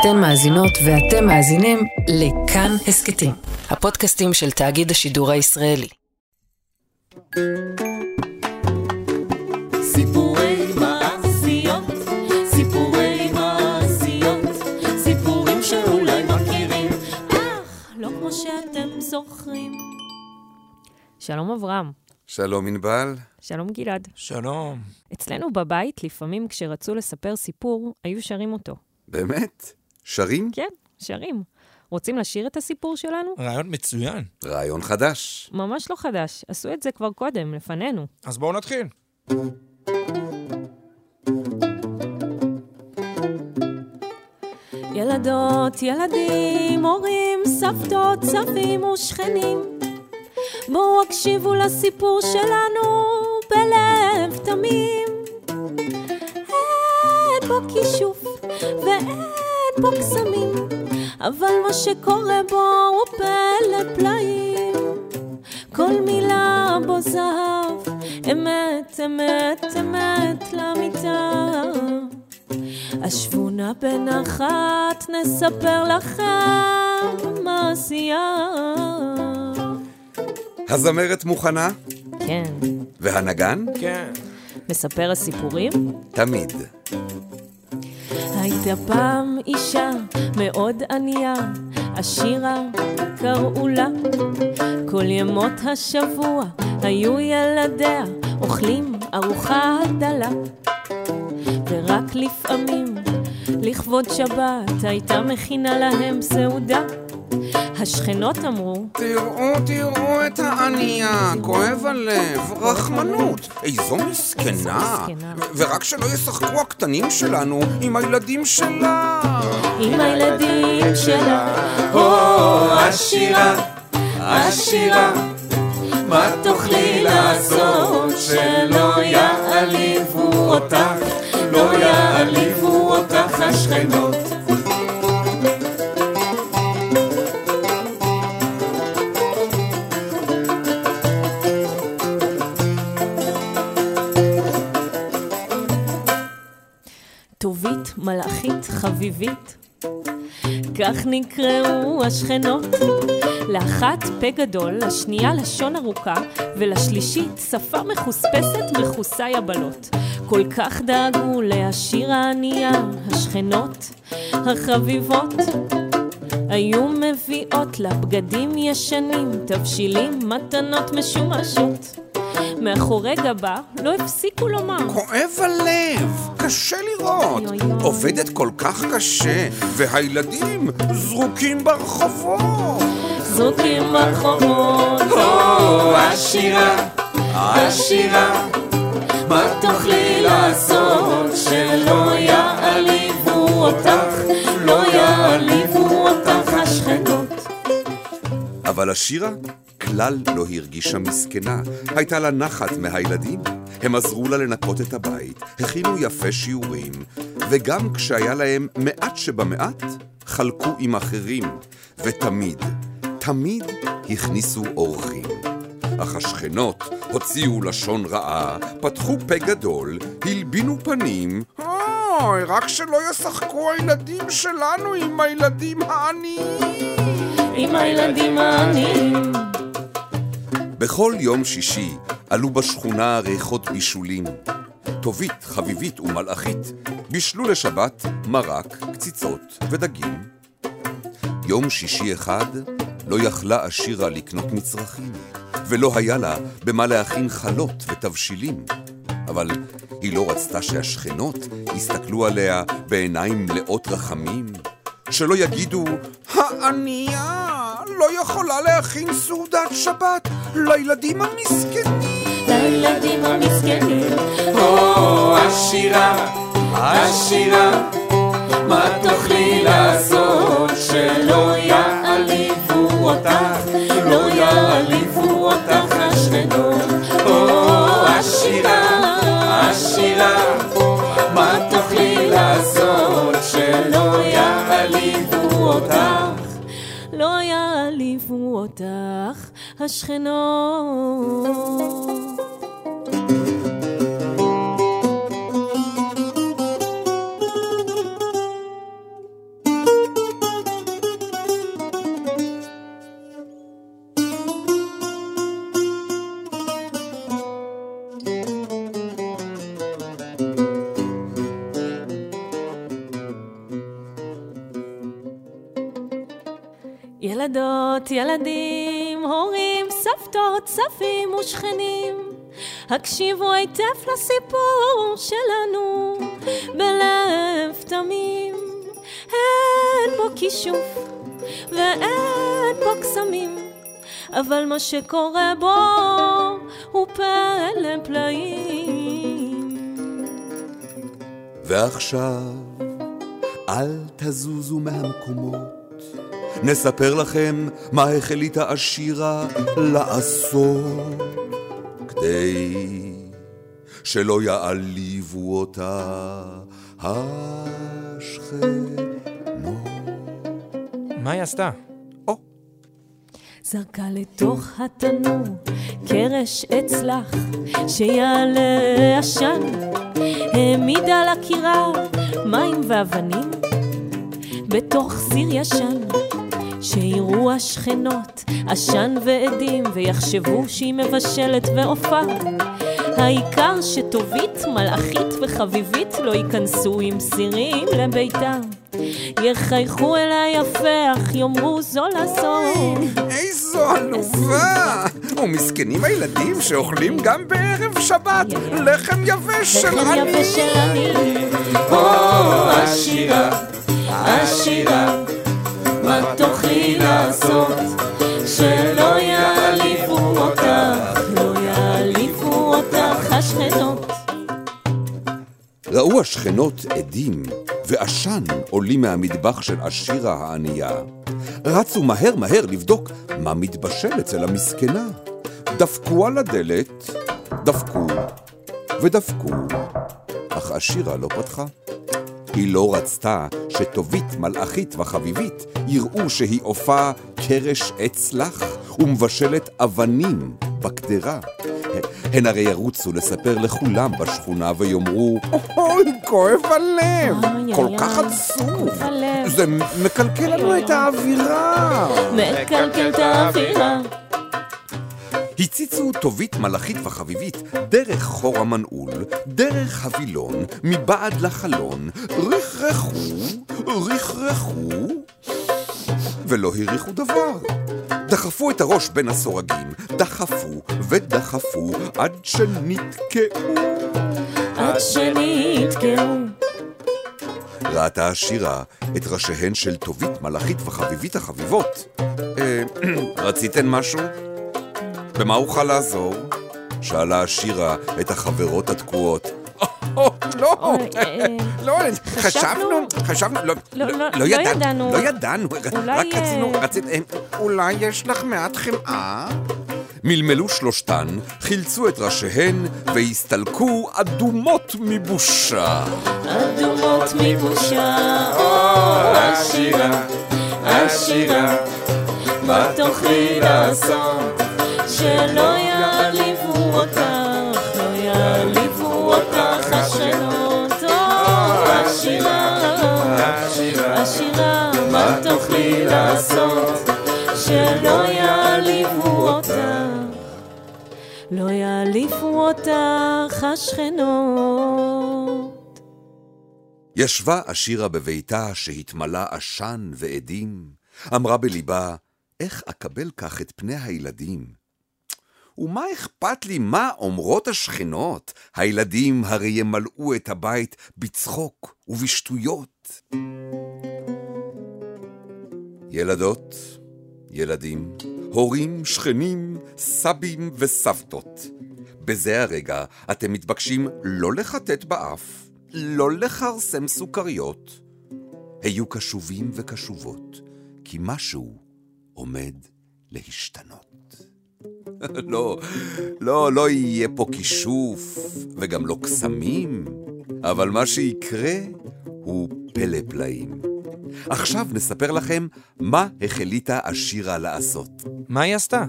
אתן מאזינות ואתם מאזינים לכאן הסכתים, הפודקאסטים של תאגיד השידור הישראלי. סיפורי מעשיות, סיפורי מעשיות, סיפורים שאולי מכירים, אך לא כמו שאתם זוכרים. שלום אברהם. שלום ענבל. שלום גלעד. שלום. אצלנו בבית, לפעמים כשרצו לספר סיפור, היו שרים אותו. באמת? שרים? כן, שרים. רוצים לשיר את הסיפור שלנו? רעיון מצוין. רעיון חדש. ממש לא חדש, עשו את זה כבר קודם, לפנינו. אז בואו נתחיל. ילדות, ילדים, הורים, סבתות, סבים ושכנים. בואו הקשיבו לסיפור שלנו בלב תמים. אין בו כישוף ואין בו קסמים, אבל מה שקורה בו הוא פלא פלאים. כל מילה בו זהב, אמת, אמת, אמת לאמיתה. אשבו נא בנחת, נספר לכם מעשייה. הזמרת מוכנה? כן. והנגן? כן. מספר הסיפורים? תמיד. הייתה פעם אישה מאוד ענייה, עשירה קראו לה. כל ימות השבוע היו ילדיה אוכלים ארוחה דלה. ורק לפעמים, לכבוד שבת, הייתה מכינה להם סעודה. השכנות אמרו, תראו, תראו את הענייה, כואב הלב, רחמנות. איזו מסכנה. ורק שלא ישחקו הקטנים שלנו עם הילדים שלה. עם הילדים שלה, או עשירה, עשירה, מה תוכלי לעשות שלא יעליבו אותך, לא יעליבו אותך השכנות. חביבית. כך נקראו השכנות. לאחת פה גדול, לשנייה לשון ארוכה, ולשלישית שפה מחוספסת מכוסה יבלות. כל כך דאגו להשאיר הענייה, השכנות החביבות. היו מביאות לה בגדים ישנים, תבשילים, מתנות משומשות. מאחורי גבה לא הפסיקו לומר. כואב הלב, קשה לראות. עובדת כל כך קשה, והילדים זרוקים ברחובות. זרוקים ברחובות, או עשירה, עשירה, מה תוכלי לעשות שלא יעליבו אותך, לא יעליבו אותך השכנות. אבל השירה כלל לא הרגישה מסכנה, הייתה לה נחת מהילדים. הם עזרו לה לנקות את הבית, הכינו יפה שיעורים, וגם כשהיה להם מעט שבמעט, חלקו עם אחרים, ותמיד, תמיד הכניסו אורחים. אך השכנות הוציאו לשון רעה, פתחו פה גדול, הלבינו פנים. אוי, רק שלא ישחקו הילדים שלנו עם הילדים העניים. עם הילדים העניים, בכל יום שישי עלו בשכונה ריחות בישולים. טובית, חביבית ומלאכית בישלו לשבת מרק, קציצות ודגים. יום שישי אחד לא יכלה עשירה לקנות מצרכים, ולא היה לה במה להכין חלות ותבשילים. אבל היא לא רצתה שהשכנות יסתכלו עליה בעיניים מלאות רחמים, שלא יגידו, הענייה לא יכולה להכין סעודת שבת לילדים המסכנים. לילדים המסכנים, או עשירה, עשירה, מה תוכלי לעשות אותך השכנות. ילדות, ילדים, הורים, סבתות, סבים ושכנים, הקשיבו היטב לסיפור שלנו בלב תמים. אין בו כישוף ואין בו קסמים, אבל מה שקורה בו הוא פלא פלאים. ועכשיו, אל תזוזו מהמקומות, נספר לכם מה החליטה השירה לעשות, כדי שלא יעליבו אותה השכנות. מה היא עשתה? זרקה לתוך התנור קרש אצלח שיעלה עשן העמידה על הקירה מים ואבנים בתוך סיר ישן שיראו השכנות עשן ועדים ויחשבו שהיא מבשלת ועופה העיקר שטובית, מלאכית וחביבית לא ייכנסו עם סירים לביתם יחייכו אל היפח, יאמרו זו לזו. איזו עלובה! ומסכנים הילדים שאוכלים גם בערב שבת לחם יבש של לחם עני. יבש של עני. או השירה, השירה, מה תוכלי לעשות שלא יעליבו אותך, לא יעליבו אותך השכנות. ראו השכנות עדים ועשן עולים מהמטבח של עשירה הענייה. רצו מהר מהר לבדוק מה מתבשל אצל המסכנה. דפקו על הדלת, דפקו ודפקו, אך עשירה לא פתחה. היא לא רצתה שטובית, מלאכית וחביבית יראו שהיא עופה קרש עץ לך ומבשלת אבנים בקדרה. הן הרי ירוצו לספר לכולם בשכונה ויאמרו, אוי, כואב הלב, כל כך עצוב. זה מקלקל לנו את האווירה. מקלקל את האווירה. הציצו טובית, מלאכית וחביבית דרך חור המנעול, דרך הווילון, מבעד לחלון, רכרכו, רכרכו, ולא הריחו דבר. דחפו את הראש בין הסורגים, דחפו ודחפו עד שנתקעו. עד שנתקעו. ראתה השירה את ראשיהן של טובית, מלאכית וחביבית החביבות. אה, רציתן משהו? במה אוכל לעזור? שאלה השירה את החברות התקועות. "או, לא, אה, לא, חשבנו- חשבנו, חשבנו, לא, לא, לא, לא, ידענו. לא ידענו, רק אה, רצינו, אה, אולי יש לך מעט חמאה? מלמלו שלושתן, חילצו את ראשיהן והסתלקו אדומות מבושה. אדומות מבושה. השירה, השירה, מה תוכלי לעשות שלא יעליבו אותך, לא יעליבו אותך השירה, השירה, השירה, מה תוכלי לעשות? שלא יעליבו אותך, לא יעליבו אותך השכנות. ישבה אשירה בביתה שהתמלא עשן ועדים, אמרה בליבה, איך אקבל כך את פני הילדים? ומה אכפת לי מה אומרות השכנות? הילדים הרי ימלאו את הבית בצחוק ובשטויות. ילדות, ילדים, הורים, שכנים, סבים וסבתות. בזה הרגע אתם מתבקשים לא לחטט באף, לא לכרסם סוכריות. היו קשובים וקשובות, כי משהו עומד להשתנות. לא, לא, לא יהיה פה כישוף וגם לא קסמים, אבל מה שיקרה הוא פלא פלאים. עכשיו נספר לכם מה החליטה השירה לעשות. מה היא עשתה?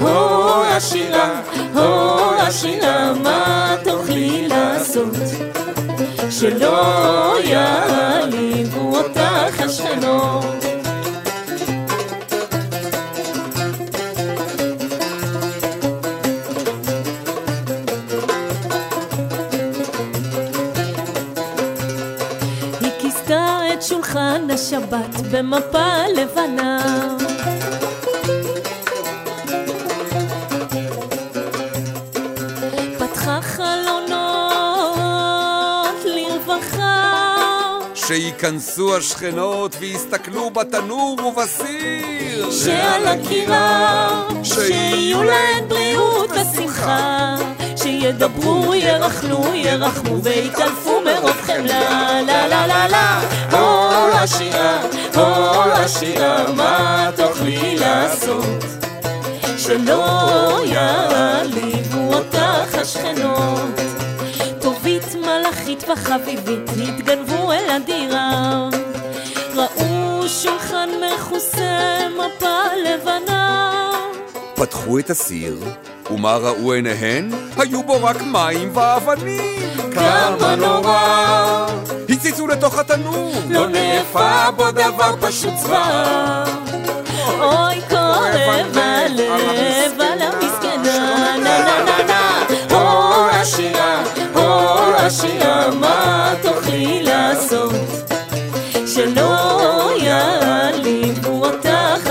או השירה, או השירה, מה תוכלי לעשות שלא יעליבו אותך השכנות. שולחן השבת במפה לבנה. שייכנסו השכנות ויסתכלו בתנור ובסיר. שעל הקירה, שיהיו להן בריאות ושמחה, שידברו, ירכלו, ירחמו ויתעלפו מרוב חמלה, לה לה לה לה. הו השירה, הו השירה, מה תוכלי לעשות? שלא יעליבו אותך השכנות. וחביבית התגנבו אל הדירה. ראו שולחן מכוסה, מפה לבנה. פתחו את הסיר, ומה ראו עיניהן? היו בו רק מים ואבנים. כמה נורא, הציצו לתוך התנור. לא נאפה בו דבר פשוט זוועה. אוי, כואב הלב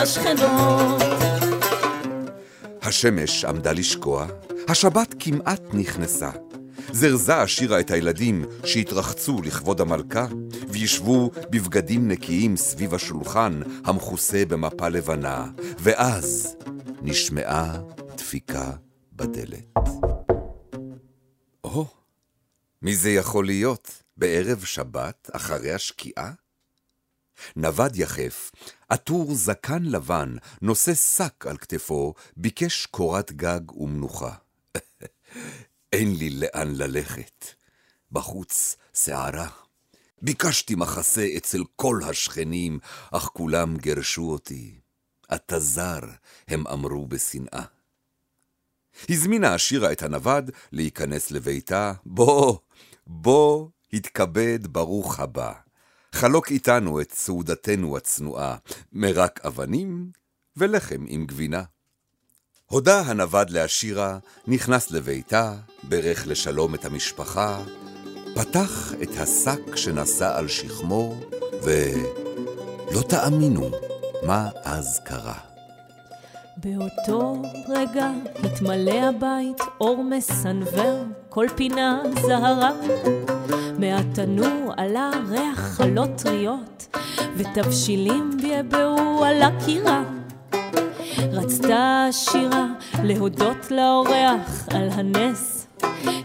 השכנות. השמש עמדה לשקוע, השבת כמעט נכנסה. זרזה השאירה את הילדים שהתרחצו לכבוד המלכה, וישבו בבגדים נקיים סביב השולחן המכוסה במפה לבנה, ואז נשמעה דפיקה בדלת. או, מי זה יכול להיות בערב שבת אחרי השקיעה? נווד יחף, עטור זקן לבן, נושא שק על כתפו, ביקש קורת גג ומנוחה. אין לי לאן ללכת. בחוץ שערה. ביקשתי מחסה אצל כל השכנים, אך כולם גירשו אותי. אתה זר, הם אמרו בשנאה. הזמינה השירה את הנווד להיכנס לביתה. בוא, בוא, התכבד, ברוך הבא. חלוק איתנו את סעודתנו הצנועה, מרק אבנים ולחם עם גבינה. הודה הנווד להשירה, נכנס לביתה, ברך לשלום את המשפחה, פתח את השק שנשא על שכמו, ולא תאמינו מה אז קרה. באותו רגע התמלא הבית אור מסנוור, כל פינה זהרה. מהתנור עלה ריח חלות טריות, ותבשילים ביבעו על הקירה. רצתה השירה להודות לאורח על הנס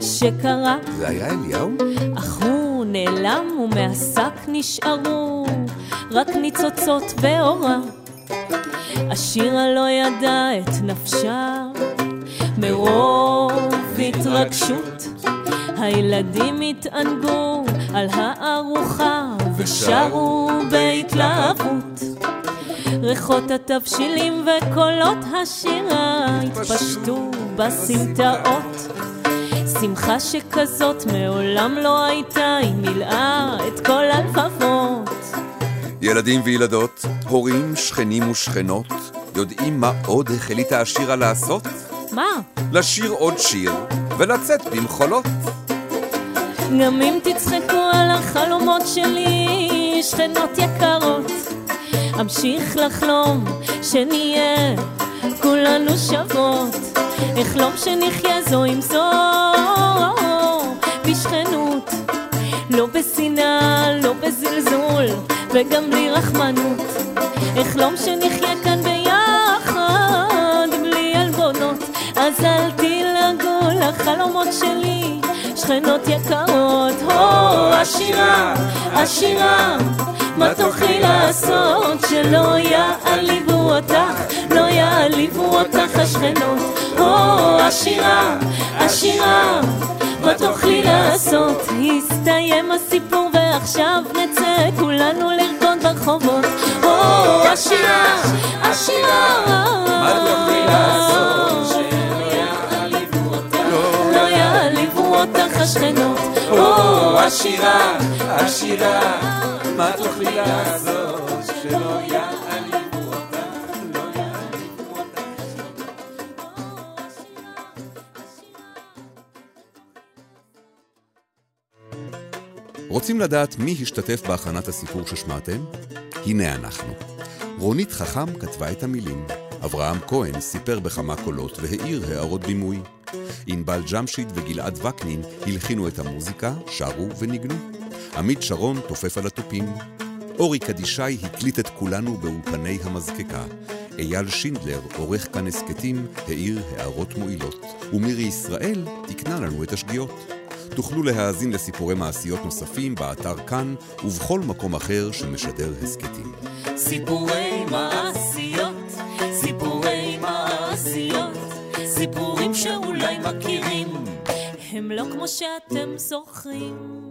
שקרה, זה היה אליהו? אך הוא נעלם ומהשק נשארו רק ניצוצות ואורה. השירה לא ידעה את נפשה מרוב התרגשות. הילדים התענגו על הארוחה ושרו בהתלהבות. ריחות התבשילים וקולות השירה התפשטו בסמטאות. שמחה שכזאת מעולם לא הייתה, היא מילאה את כל הלבבות. ילדים וילדות, הורים, שכנים ושכנות, יודעים מה עוד החליטה השירה לעשות? מה? לשיר עוד שיר ולצאת במחולות. גם אם תצחקו על החלומות שלי, שכנות יקרות, אמשיך לחלום שנהיה כולנו שוות. אחלום שנחיה זו עם זו בשכנות, לא בשנאה, לא בזלזול, וגם בלי רחמנות. אחלום שנחיה כאן ביחד, בלי עלבונות, אז אל תלעגו לחלומות שלי, שכנות יקרות. הו, השירה, השירה, מה תוכלי לעשות שלא יעליבו אותך, לא יעליבו אותך השכנות. הו, השירה, השירה, מה תוכלי לעשות? הסתיים הסיפור ועכשיו נצא כולנו לרקוד ברחובות. הו, השירה, השירה, מה תוכלי לעשות לא יעליבו אותך השכנות. הו השירה, השירה, מה תוכלי לעשות שלא יעליבו רוצים לדעת מי השתתף בהכנת הסיפור ששמעתם? הנה אנחנו. רונית חכם כתבה את המילים. אברהם כהן סיפר בכמה קולות והעיר הערות בימוי. ענבל ג'משיד וגלעד וקנין הלחינו את המוזיקה, שרו וניגנו. עמית שרון תופף על התופים. אורי קדישאי הקליט את כולנו באולפני המזקקה. אייל שינדלר, עורך כאן הסכתים, העיר הערות מועילות. ומירי ישראל תיקנה לנו את השגיאות. תוכלו להאזין לסיפורי מעשיות נוספים באתר כאן ובכל מקום אחר שמשדר הסכתים. סיפורי מעשיות, סיפורי מעשיות, סיפורים שאולי מכירים, הם לא כמו שאתם זוכרים.